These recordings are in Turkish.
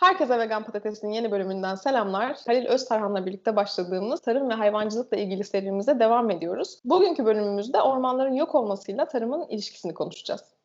Herkese Vegan Patates'in yeni bölümünden selamlar. Halil Öztarhan'la birlikte başladığımız tarım ve hayvancılıkla ilgili serimize devam ediyoruz. Bugünkü bölümümüzde ormanların yok olmasıyla tarımın ilişkisini konuşacağız.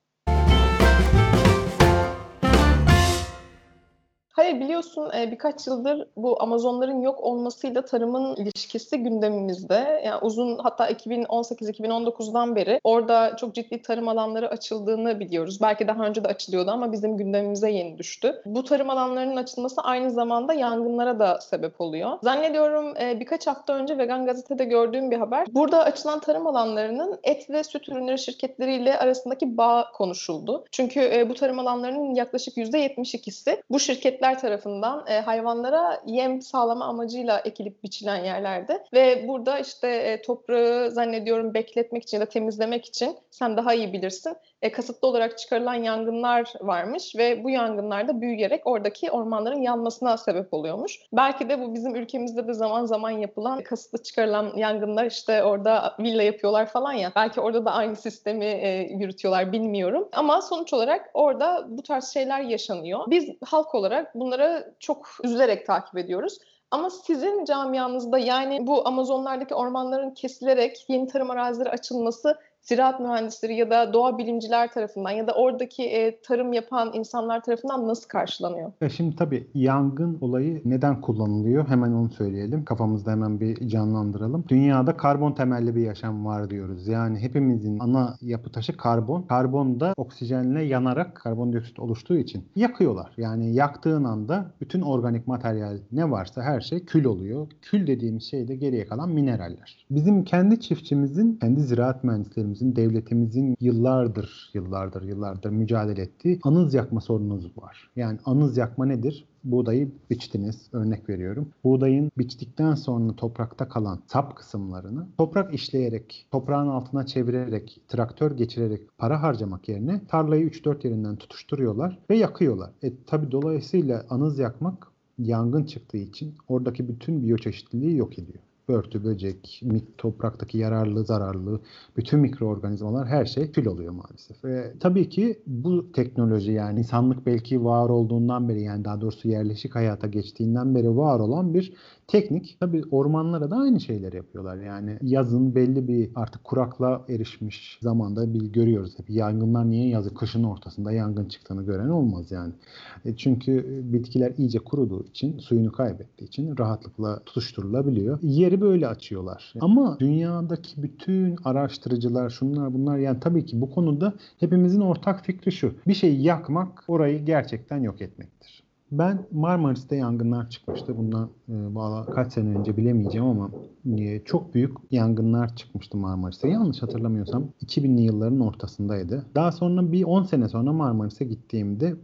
Hayır biliyorsun e, birkaç yıldır bu Amazonların yok olmasıyla tarımın ilişkisi gündemimizde. Yani uzun hatta 2018-2019'dan beri orada çok ciddi tarım alanları açıldığını biliyoruz. Belki daha önce de açılıyordu ama bizim gündemimize yeni düştü. Bu tarım alanlarının açılması aynı zamanda yangınlara da sebep oluyor. Zannediyorum e, birkaç hafta önce Vegan Gazete'de gördüğüm bir haber. Burada açılan tarım alanlarının et ve süt ürünleri şirketleriyle arasındaki bağ konuşuldu. Çünkü e, bu tarım alanlarının yaklaşık %72'si bu şirketler şirketler tarafından e, hayvanlara yem sağlama amacıyla ekilip biçilen yerlerde ve burada işte e, toprağı zannediyorum bekletmek için ya da temizlemek için sen daha iyi bilirsin e, kasıtlı olarak çıkarılan yangınlar varmış ve bu yangınlar da büyüyerek oradaki ormanların yanmasına sebep oluyormuş. Belki de bu bizim ülkemizde de zaman zaman yapılan kasıtlı çıkarılan yangınlar işte orada villa yapıyorlar falan ya. Belki orada da aynı sistemi e, yürütüyorlar bilmiyorum. Ama sonuç olarak orada bu tarz şeyler yaşanıyor. Biz halk olarak bunları çok üzülerek takip ediyoruz. Ama sizin camianızda yani bu Amazonlardaki ormanların kesilerek yeni tarım arazileri açılması ziraat mühendisleri ya da doğa bilimciler tarafından ya da oradaki e, tarım yapan insanlar tarafından nasıl karşılanıyor? E şimdi tabii yangın olayı neden kullanılıyor? Hemen onu söyleyelim. Kafamızda hemen bir canlandıralım. Dünyada karbon temelli bir yaşam var diyoruz. Yani hepimizin ana yapı taşı karbon. Karbon da oksijenle yanarak karbondioksit oluştuğu için yakıyorlar. Yani yaktığın anda bütün organik materyal ne varsa her şey kül oluyor. Kül dediğimiz şey de geriye kalan mineraller. Bizim kendi çiftçimizin, kendi ziraat mühendislerimizin ülkemizin, devletimizin yıllardır, yıllardır, yıllardır mücadele ettiği anız yakma sorunumuz var. Yani anız yakma nedir? Buğdayı biçtiniz, örnek veriyorum. Buğdayın biçtikten sonra toprakta kalan sap kısımlarını toprak işleyerek, toprağın altına çevirerek, traktör geçirerek para harcamak yerine tarlayı 3-4 yerinden tutuşturuyorlar ve yakıyorlar. E tabi dolayısıyla anız yakmak yangın çıktığı için oradaki bütün biyoçeşitliliği yok ediyor börtü, böcek, topraktaki yararlı, zararlı, bütün mikroorganizmalar her şey kül oluyor maalesef. Ve tabii ki bu teknoloji yani insanlık belki var olduğundan beri yani daha doğrusu yerleşik hayata geçtiğinden beri var olan bir teknik. Tabii ormanlara da aynı şeyler yapıyorlar. Yani yazın belli bir artık kurakla erişmiş zamanda bir görüyoruz hep. Yangınlar niye yazı kışın ortasında yangın çıktığını gören olmaz yani. E çünkü bitkiler iyice kuruduğu için, suyunu kaybettiği için rahatlıkla tutuşturulabiliyor. Yeri böyle açıyorlar. Ama dünyadaki bütün araştırıcılar şunlar bunlar yani tabii ki bu konuda hepimizin ortak fikri şu. Bir şeyi yakmak orayı gerçekten yok etmektir. Ben Marmaris'te yangınlar çıkmıştı. Bundan e, kaç sene önce bilemeyeceğim ama e, çok büyük yangınlar çıkmıştı Marmaris'te. Yanlış hatırlamıyorsam 2000'li yılların ortasındaydı. Daha sonra bir 10 sene sonra Marmaris'e gittiğimde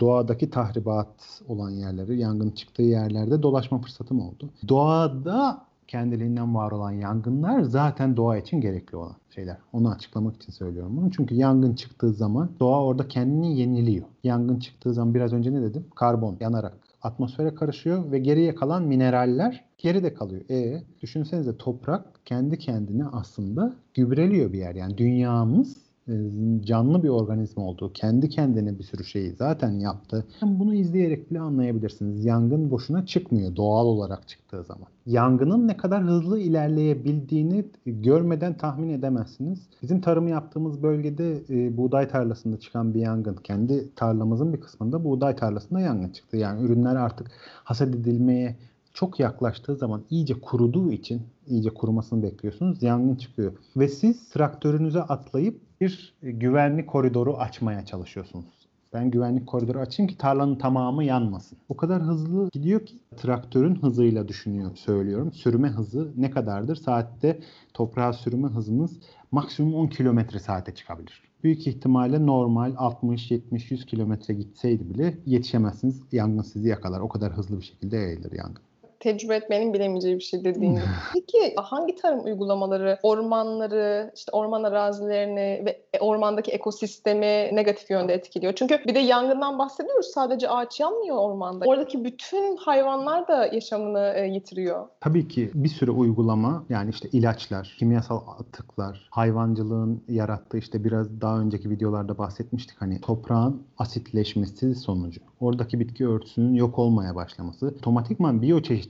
doğadaki tahribat olan yerleri, yangın çıktığı yerlerde dolaşma fırsatım oldu. Doğada kendiliğinden var olan yangınlar zaten doğa için gerekli olan şeyler. Onu açıklamak için söylüyorum bunu. Çünkü yangın çıktığı zaman doğa orada kendini yeniliyor. Yangın çıktığı zaman biraz önce ne dedim? Karbon yanarak atmosfere karışıyor ve geriye kalan mineraller geride kalıyor. E düşünsenize toprak kendi kendine aslında gübreliyor bir yer. Yani dünyamız canlı bir organizma olduğu, kendi kendine bir sürü şeyi zaten yaptı. Bunu izleyerek bile anlayabilirsiniz. Yangın boşuna çıkmıyor doğal olarak çıktığı zaman. Yangının ne kadar hızlı ilerleyebildiğini görmeden tahmin edemezsiniz. Bizim tarımı yaptığımız bölgede e, buğday tarlasında çıkan bir yangın, kendi tarlamızın bir kısmında buğday tarlasında yangın çıktı. Yani ürünler artık hasat edilmeye çok yaklaştığı zaman iyice kuruduğu için iyice kurumasını bekliyorsunuz. Yangın çıkıyor. Ve siz traktörünüze atlayıp bir güvenlik koridoru açmaya çalışıyorsunuz. Ben güvenlik koridoru açayım ki tarlanın tamamı yanmasın. O kadar hızlı gidiyor ki traktörün hızıyla düşünüyor söylüyorum. Sürme hızı ne kadardır? Saatte toprağa sürme hızınız maksimum 10 kilometre saate çıkabilir. Büyük ihtimalle normal 60, 70, 100 kilometre gitseydi bile yetişemezsiniz. Yangın sizi yakalar. O kadar hızlı bir şekilde yayılır yangın. Tecrübe etmenin bilemeyeceği bir şey dediğin gibi. Peki hangi tarım uygulamaları ormanları, işte orman arazilerini ve ormandaki ekosistemi negatif yönde etkiliyor? Çünkü bir de yangından bahsediyoruz. Sadece ağaç yanmıyor ormanda. Oradaki bütün hayvanlar da yaşamını e, yitiriyor. Tabii ki bir sürü uygulama yani işte ilaçlar, kimyasal atıklar, hayvancılığın yarattığı işte biraz daha önceki videolarda bahsetmiştik hani toprağın asitleşmesi sonucu. Oradaki bitki örtüsünün yok olmaya başlaması, otomatikman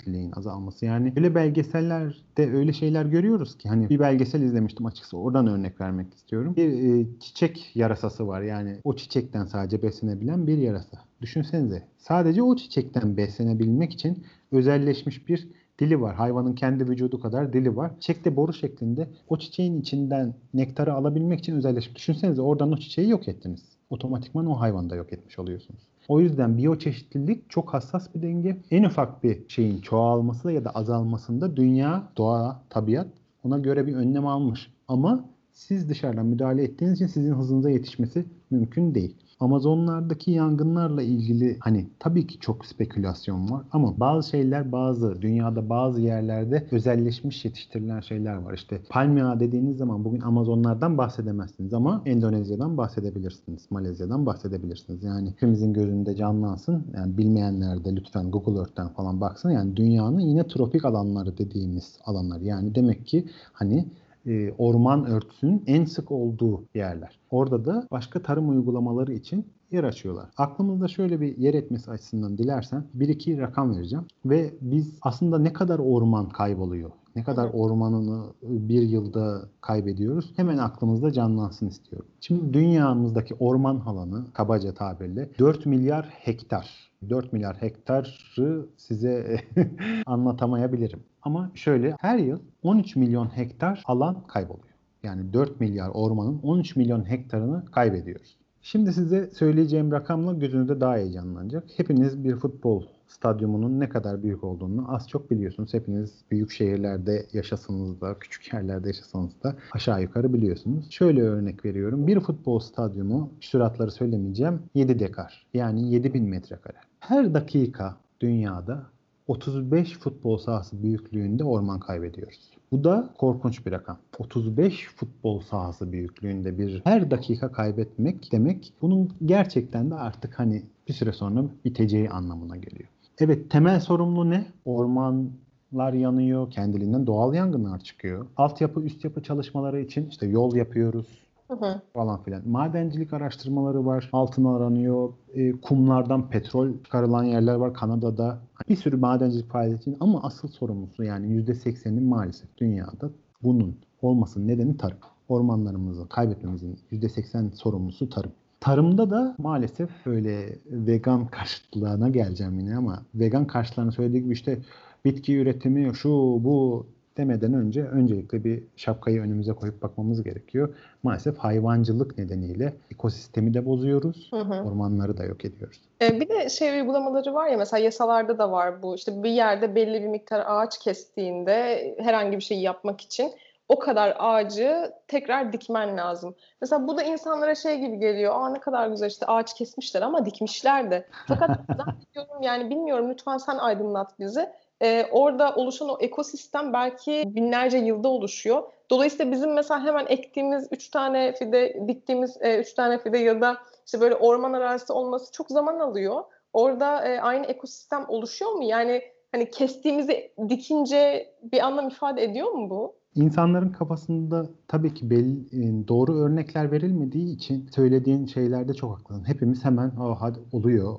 biyoçeşitliliğin azalması. Yani öyle belgesellerde öyle şeyler görüyoruz ki hani bir belgesel izlemiştim açıkçası oradan örnek vermek istiyorum. Bir e, çiçek yarasası var yani o çiçekten sadece beslenebilen bir yarasa. Düşünsenize sadece o çiçekten beslenebilmek için özelleşmiş bir dili var. Hayvanın kendi vücudu kadar dili var. Çiçek de boru şeklinde o çiçeğin içinden nektarı alabilmek için özelleşmiş. Düşünsenize oradan o çiçeği yok ettiniz. Otomatikman o hayvanı da yok etmiş oluyorsunuz. O yüzden biyoçeşitlilik çok hassas bir denge. En ufak bir şeyin çoğalması ya da azalmasında dünya, doğa, tabiat ona göre bir önlem almış. Ama siz dışarıdan müdahale ettiğiniz için sizin hızınıza yetişmesi mümkün değil. Amazonlardaki yangınlarla ilgili hani tabii ki çok spekülasyon var ama bazı şeyler bazı dünyada bazı yerlerde özelleşmiş yetiştirilen şeyler var. İşte palmiye dediğiniz zaman bugün Amazonlardan bahsedemezsiniz ama Endonezya'dan bahsedebilirsiniz. Malezya'dan bahsedebilirsiniz. Yani hepimizin gözünde canlansın. Yani bilmeyenler de lütfen Google Earth'ten falan baksın. Yani dünyanın yine tropik alanları dediğimiz alanlar. Yani demek ki hani e, orman örtüsünün en sık olduğu yerler. Orada da başka tarım uygulamaları için yer açıyorlar. Aklımızda şöyle bir yer etmesi açısından dilersen bir iki rakam vereceğim. Ve biz aslında ne kadar orman kayboluyor, ne kadar ormanını bir yılda kaybediyoruz hemen aklımızda canlansın istiyorum. Şimdi dünyamızdaki orman alanı kabaca tabirle 4 milyar hektar. 4 milyar hektarı size anlatamayabilirim. Ama şöyle her yıl 13 milyon hektar alan kayboluyor. Yani 4 milyar ormanın 13 milyon hektarını kaybediyoruz. Şimdi size söyleyeceğim rakamla gözünüzde daha heyecanlanacak. Hepiniz bir futbol stadyumunun ne kadar büyük olduğunu az çok biliyorsunuz. Hepiniz büyük şehirlerde yaşasanız da, küçük yerlerde yaşasanız da aşağı yukarı biliyorsunuz. Şöyle örnek veriyorum. Bir futbol stadyumu, süratları söylemeyeceğim, 7 dekar. Yani 7000 metrekare. Her dakika dünyada 35 futbol sahası büyüklüğünde orman kaybediyoruz. Bu da korkunç bir rakam. 35 futbol sahası büyüklüğünde bir her dakika kaybetmek demek bunun gerçekten de artık hani bir süre sonra biteceği anlamına geliyor. Evet temel sorumlu ne? Ormanlar yanıyor, kendiliğinden doğal yangınlar çıkıyor. Altyapı, üst yapı çalışmaları için işte yol yapıyoruz, Hı hı. falan filan. Madencilik araştırmaları var. Altın aranıyor. E, kumlardan petrol çıkarılan yerler var Kanada'da. Bir sürü madencilik faaliyeti ama asıl sorumlusu yani %80'in maalesef dünyada bunun olmasının nedeni tarım. Ormanlarımızı kaybetmemizin %80 sorumlusu tarım. Tarımda da maalesef böyle vegan karşıtlığına geleceğim yine ama vegan karşıtlığını söylediği gibi işte bitki üretimi şu bu demeden önce öncelikle bir şapkayı önümüze koyup bakmamız gerekiyor. Maalesef hayvancılık nedeniyle ekosistemi de bozuyoruz, hı hı. ormanları da yok ediyoruz. Ee, bir de şey uygulamaları var ya mesela yasalarda da var bu. İşte bir yerde belli bir miktar ağaç kestiğinde herhangi bir şeyi yapmak için o kadar ağacı tekrar dikmen lazım. Mesela bu da insanlara şey gibi geliyor. Aa ne kadar güzel işte ağaç kesmişler ama dikmişler de. Fakat zannediyorum yani bilmiyorum lütfen sen aydınlat bizi e, orada oluşan o ekosistem belki binlerce yılda oluşuyor. Dolayısıyla bizim mesela hemen ektiğimiz üç tane fide, diktiğimiz e, üç tane fide ya da işte böyle orman arazisi olması çok zaman alıyor. Orada e, aynı ekosistem oluşuyor mu? Yani hani kestiğimizi dikince bir anlam ifade ediyor mu bu? İnsanların kafasında tabii ki belli, e, doğru örnekler verilmediği için söylediğin şeylerde çok haklısın. Hepimiz hemen oh, hadi oluyor.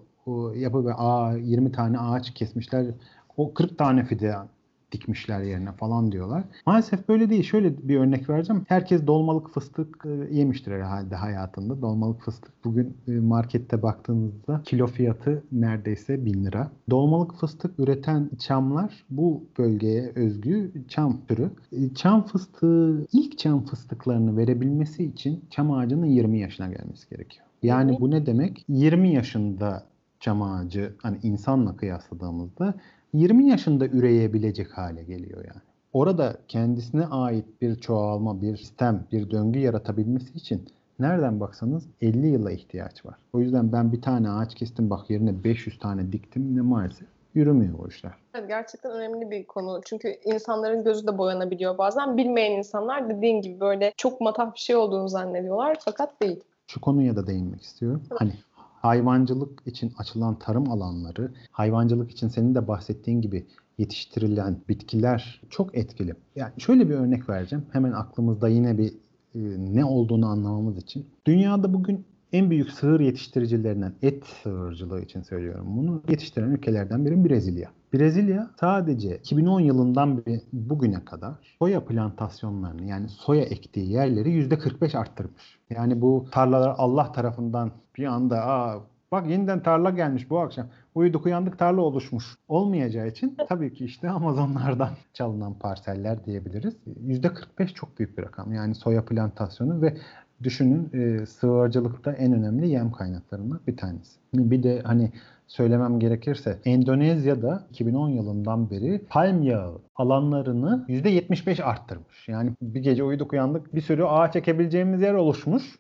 Yapı ve aa 20 tane ağaç kesmişler o 40 tane fide dikmişler yerine falan diyorlar. Maalesef böyle değil. Şöyle bir örnek vereceğim. Herkes dolmalık fıstık e, yemiştir herhalde hayatında. Dolmalık fıstık bugün e, markette baktığınızda kilo fiyatı neredeyse 1000 lira. Dolmalık fıstık üreten çamlar bu bölgeye özgü çam türü. E, çam fıstığı ilk çam fıstıklarını verebilmesi için çam ağacının 20 yaşına gelmesi gerekiyor. Yani bu ne demek? 20 yaşında çam ağacı hani insanla kıyasladığımızda 20 yaşında üreyebilecek hale geliyor yani. Orada kendisine ait bir çoğalma, bir sistem, bir döngü yaratabilmesi için nereden baksanız 50 yıla ihtiyaç var. O yüzden ben bir tane ağaç kestim bak yerine 500 tane diktim ne maalesef yürümüyor bu işler. Evet, gerçekten önemli bir konu. Çünkü insanların gözü de boyanabiliyor bazen. Bilmeyen insanlar dediğin gibi böyle çok matah bir şey olduğunu zannediyorlar fakat değil. Şu konuya da değinmek istiyorum. Evet. Hani hayvancılık için açılan tarım alanları, hayvancılık için senin de bahsettiğin gibi yetiştirilen bitkiler çok etkili. Yani şöyle bir örnek vereceğim. Hemen aklımızda yine bir e, ne olduğunu anlamamız için. Dünyada bugün en büyük sığır yetiştiricilerinden et sığırcılığı için söylüyorum bunu. Yetiştiren ülkelerden biri Brezilya. Brezilya sadece 2010 yılından beri bugüne kadar soya plantasyonlarını yani soya ektiği yerleri %45 arttırmış. Yani bu tarlalar Allah tarafından bir anda Aa, bak yeniden tarla gelmiş bu akşam. Uyuduk uyandık tarla oluşmuş. Olmayacağı için tabii ki işte Amazonlardan çalınan parseller diyebiliriz. %45 çok büyük bir rakam. Yani soya plantasyonu ve düşünün e, sığırcılıkta en önemli yem kaynaklarından bir tanesi. Bir de hani söylemem gerekirse Endonezya'da 2010 yılından beri palm yağı alanlarını %75 arttırmış. Yani bir gece uyuduk uyandık bir sürü ağaç ekebileceğimiz yer oluşmuş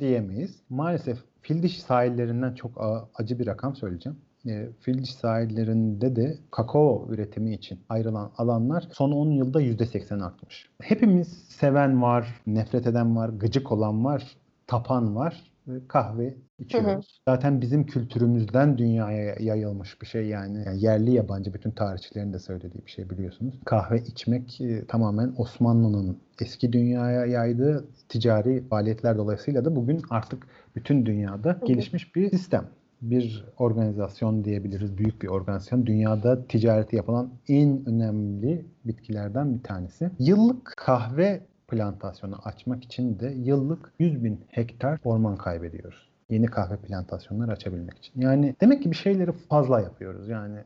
diyemeyiz. Maalesef fil dişi sahillerinden çok acı bir rakam söyleyeceğim. E, fil dişi sahillerinde de kakao üretimi için ayrılan alanlar son 10 yılda %80 artmış. Hepimiz seven var, nefret eden var, gıcık olan var, tapan var. Ve Kahve içiyoruz. Zaten bizim kültürümüzden dünyaya yayılmış bir şey yani. Yani yerli yabancı bütün tarihçilerin de söylediği bir şey biliyorsunuz. Kahve içmek e, tamamen Osmanlı'nın eski dünyaya yaydığı ticari faaliyetler dolayısıyla da bugün artık bütün dünyada hı. gelişmiş bir sistem. Bir organizasyon diyebiliriz, büyük bir organizasyon. Dünyada ticareti yapılan en önemli bitkilerden bir tanesi. Yıllık kahve plantasyonu açmak için de yıllık 100 bin hektar orman kaybediyoruz. Yeni kahve plantasyonları açabilmek için. Yani demek ki bir şeyleri fazla yapıyoruz. Yani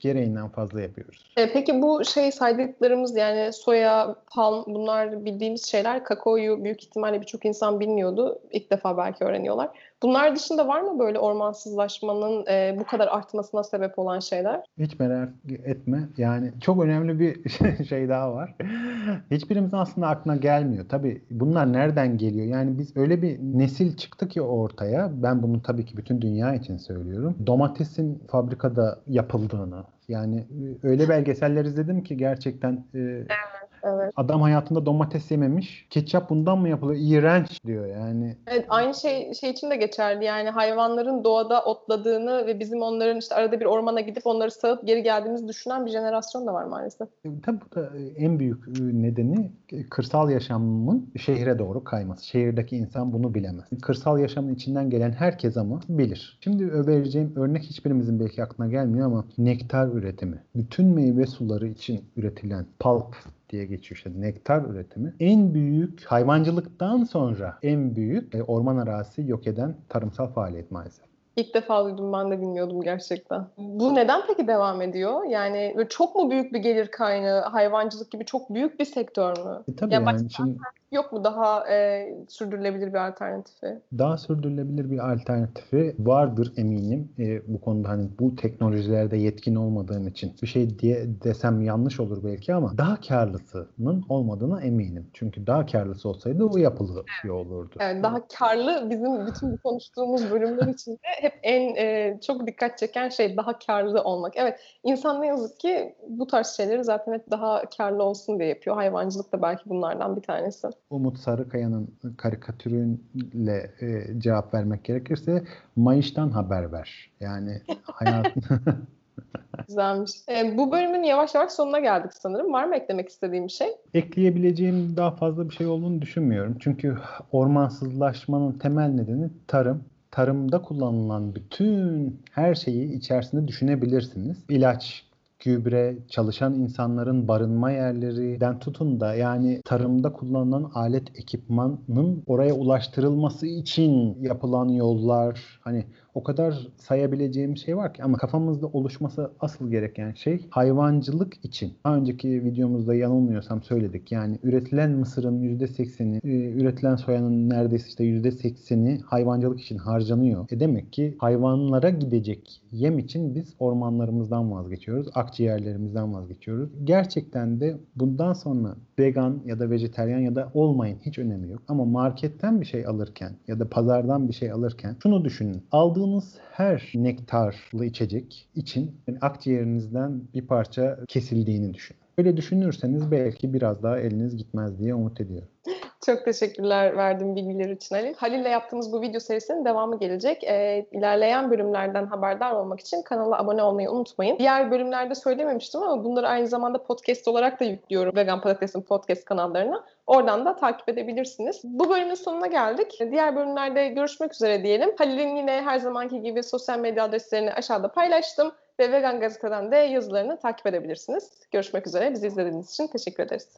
gereğinden fazla yapıyoruz. E, peki bu şey saydıklarımız yani soya, palm bunlar bildiğimiz şeyler. Kakaoyu büyük ihtimalle birçok insan bilmiyordu. İlk defa belki öğreniyorlar. Bunlar dışında var mı böyle ormansızlaşmanın e, bu kadar artmasına sebep olan şeyler? Hiç merak etme. Yani çok önemli bir şey daha var. Hiçbirimizin aslında aklına gelmiyor. Tabii bunlar nereden geliyor? Yani biz öyle bir nesil çıktı ki ortaya. Ben bunu tabii ki bütün dünya için söylüyorum. Domatesin fabrikada yapıldığını, yani öyle belgeseller izledim ki gerçekten e, Evet. Adam hayatında domates yememiş. Ketçap bundan mı yapılıyor? İğrenç diyor yani. Evet, aynı şey şey için de geçerli. Yani hayvanların doğada otladığını ve bizim onların işte arada bir ormana gidip onları sağıp geri geldiğimizi düşünen bir jenerasyon da var maalesef. E, Tabii bu da en büyük e, nedeni e, kırsal yaşamın şehre doğru kayması. Şehirdeki insan bunu bilemez. Kırsal yaşamın içinden gelen herkes ama bilir. Şimdi vereceğim örnek hiçbirimizin belki aklına gelmiyor ama nektar üretimi. Bütün meyve suları için üretilen pulp diye geçiyor işte nektar üretimi. En büyük hayvancılıktan sonra en büyük e, orman arazisi yok eden tarımsal faaliyet maalesef. İlk defa duydum ben de bilmiyordum gerçekten. Bu neden peki devam ediyor? Yani çok mu büyük bir gelir kaynağı hayvancılık gibi çok büyük bir sektör mü? E, tabii Ya yani şimdi Yok mu daha e, sürdürülebilir bir alternatifi? daha sürdürülebilir bir alternatifi vardır eminim. E, bu konuda hani bu teknolojilerde yetkin olmadığım için bir şey diye desem yanlış olur belki ama daha karlısının olmadığına eminim. Çünkü daha karlısı olsaydı o yapılıyor olurdu. Evet, daha karlı bizim bütün bu konuştuğumuz bölümler içinde hep en e, çok dikkat çeken şey daha karlı olmak. Evet, insan ne yazık ki bu tarz şeyleri zaten hep daha karlı olsun diye yapıyor. Hayvancılık da belki bunlardan bir tanesi. Umut Sarıkaya'nın karikatürüyle e, cevap vermek gerekirse Mayış'tan haber ver. Yani hayat Güzelmiş. E, bu bölümün yavaş yavaş sonuna geldik sanırım. Var mı eklemek istediğim bir şey? ekleyebileceğim daha fazla bir şey olduğunu düşünmüyorum. Çünkü ormansızlaşmanın temel nedeni tarım. Tarımda kullanılan bütün her şeyi içerisinde düşünebilirsiniz. İlaç, gübre, çalışan insanların barınma yerlerinden tutun da yani tarımda kullanılan alet ekipmanın oraya ulaştırılması için yapılan yollar hani o kadar sayabileceğim şey var ki ama kafamızda oluşması asıl gereken şey hayvancılık için. Daha önceki videomuzda yanılmıyorsam söyledik. Yani üretilen mısırın %80'i, e, üretilen soyanın neredeyse işte %80'i hayvancılık için harcanıyor. E demek ki hayvanlara gidecek yem için biz ormanlarımızdan vazgeçiyoruz. Akciğerlerimizden vazgeçiyoruz. Gerçekten de bundan sonra vegan ya da vejeteryan ya da olmayın hiç önemi yok. Ama marketten bir şey alırken ya da pazardan bir şey alırken şunu düşünün. Aldığınız her nektarlı içecek için yani akciğerinizden bir parça kesildiğini düşünün. Böyle düşünürseniz belki biraz daha eliniz gitmez diye umut ediyorum. Çok teşekkürler verdiğin bilgiler için Ali. Halil'le yaptığımız bu video serisinin devamı gelecek. Ee, ilerleyen bölümlerden haberdar olmak için kanala abone olmayı unutmayın. Diğer bölümlerde söylememiştim ama bunları aynı zamanda podcast olarak da yüklüyorum Vegan Patates'in podcast kanallarına. Oradan da takip edebilirsiniz. Bu bölümün sonuna geldik. Diğer bölümlerde görüşmek üzere diyelim. Halil'in yine her zamanki gibi sosyal medya adreslerini aşağıda paylaştım ve Vegan Gazete'den de yazılarını takip edebilirsiniz. Görüşmek üzere. Bizi izlediğiniz için teşekkür ederiz.